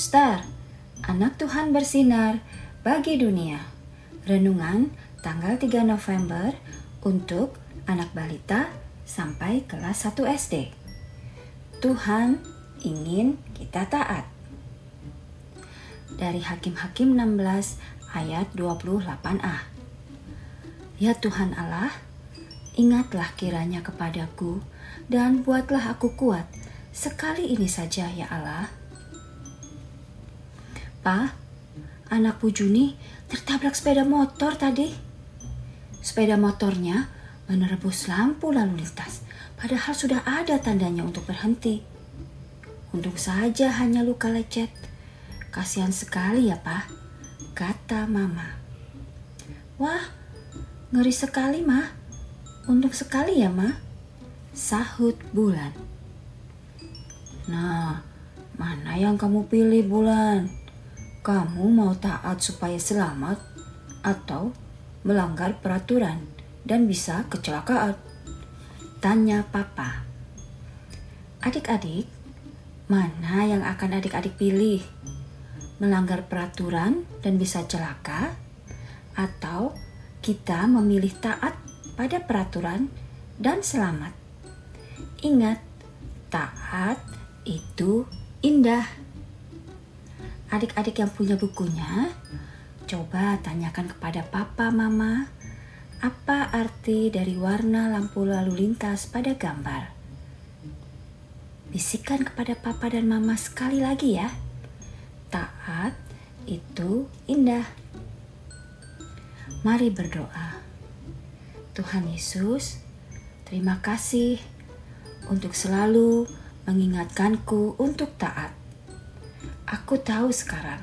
Star, anak Tuhan bersinar bagi dunia. Renungan tanggal 3 November untuk anak balita sampai kelas 1 SD. Tuhan ingin kita taat. Dari Hakim-Hakim 16 ayat 28a. Ya Tuhan Allah, ingatlah kiranya kepadaku dan buatlah aku kuat sekali ini saja ya Allah. Pa, anak Bu Juni tertabrak sepeda motor tadi. Sepeda motornya menerobos lampu lalu lintas, padahal sudah ada tandanya untuk berhenti. Untung saja hanya luka lecet. Kasihan sekali ya, Pak, kata Mama. Wah, ngeri sekali, Ma. Untung sekali ya, Ma. Sahut Bulan. Nah, mana yang kamu pilih, Bulan? Kamu mau taat supaya selamat atau melanggar peraturan dan bisa kecelakaan? Tanya papa. Adik-adik, mana yang akan adik-adik pilih? Melanggar peraturan dan bisa celaka atau kita memilih taat pada peraturan dan selamat? Ingat, taat itu indah. Adik-adik yang punya bukunya, coba tanyakan kepada papa mama apa arti dari warna lampu lalu lintas pada gambar. Bisikan kepada papa dan mama sekali lagi ya. Taat itu indah. Mari berdoa. Tuhan Yesus, terima kasih untuk selalu mengingatkanku untuk taat. Aku tahu sekarang,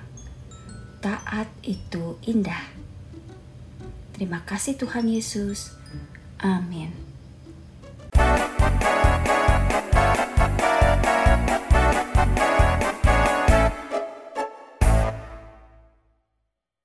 taat itu indah. Terima kasih, Tuhan Yesus. Amin.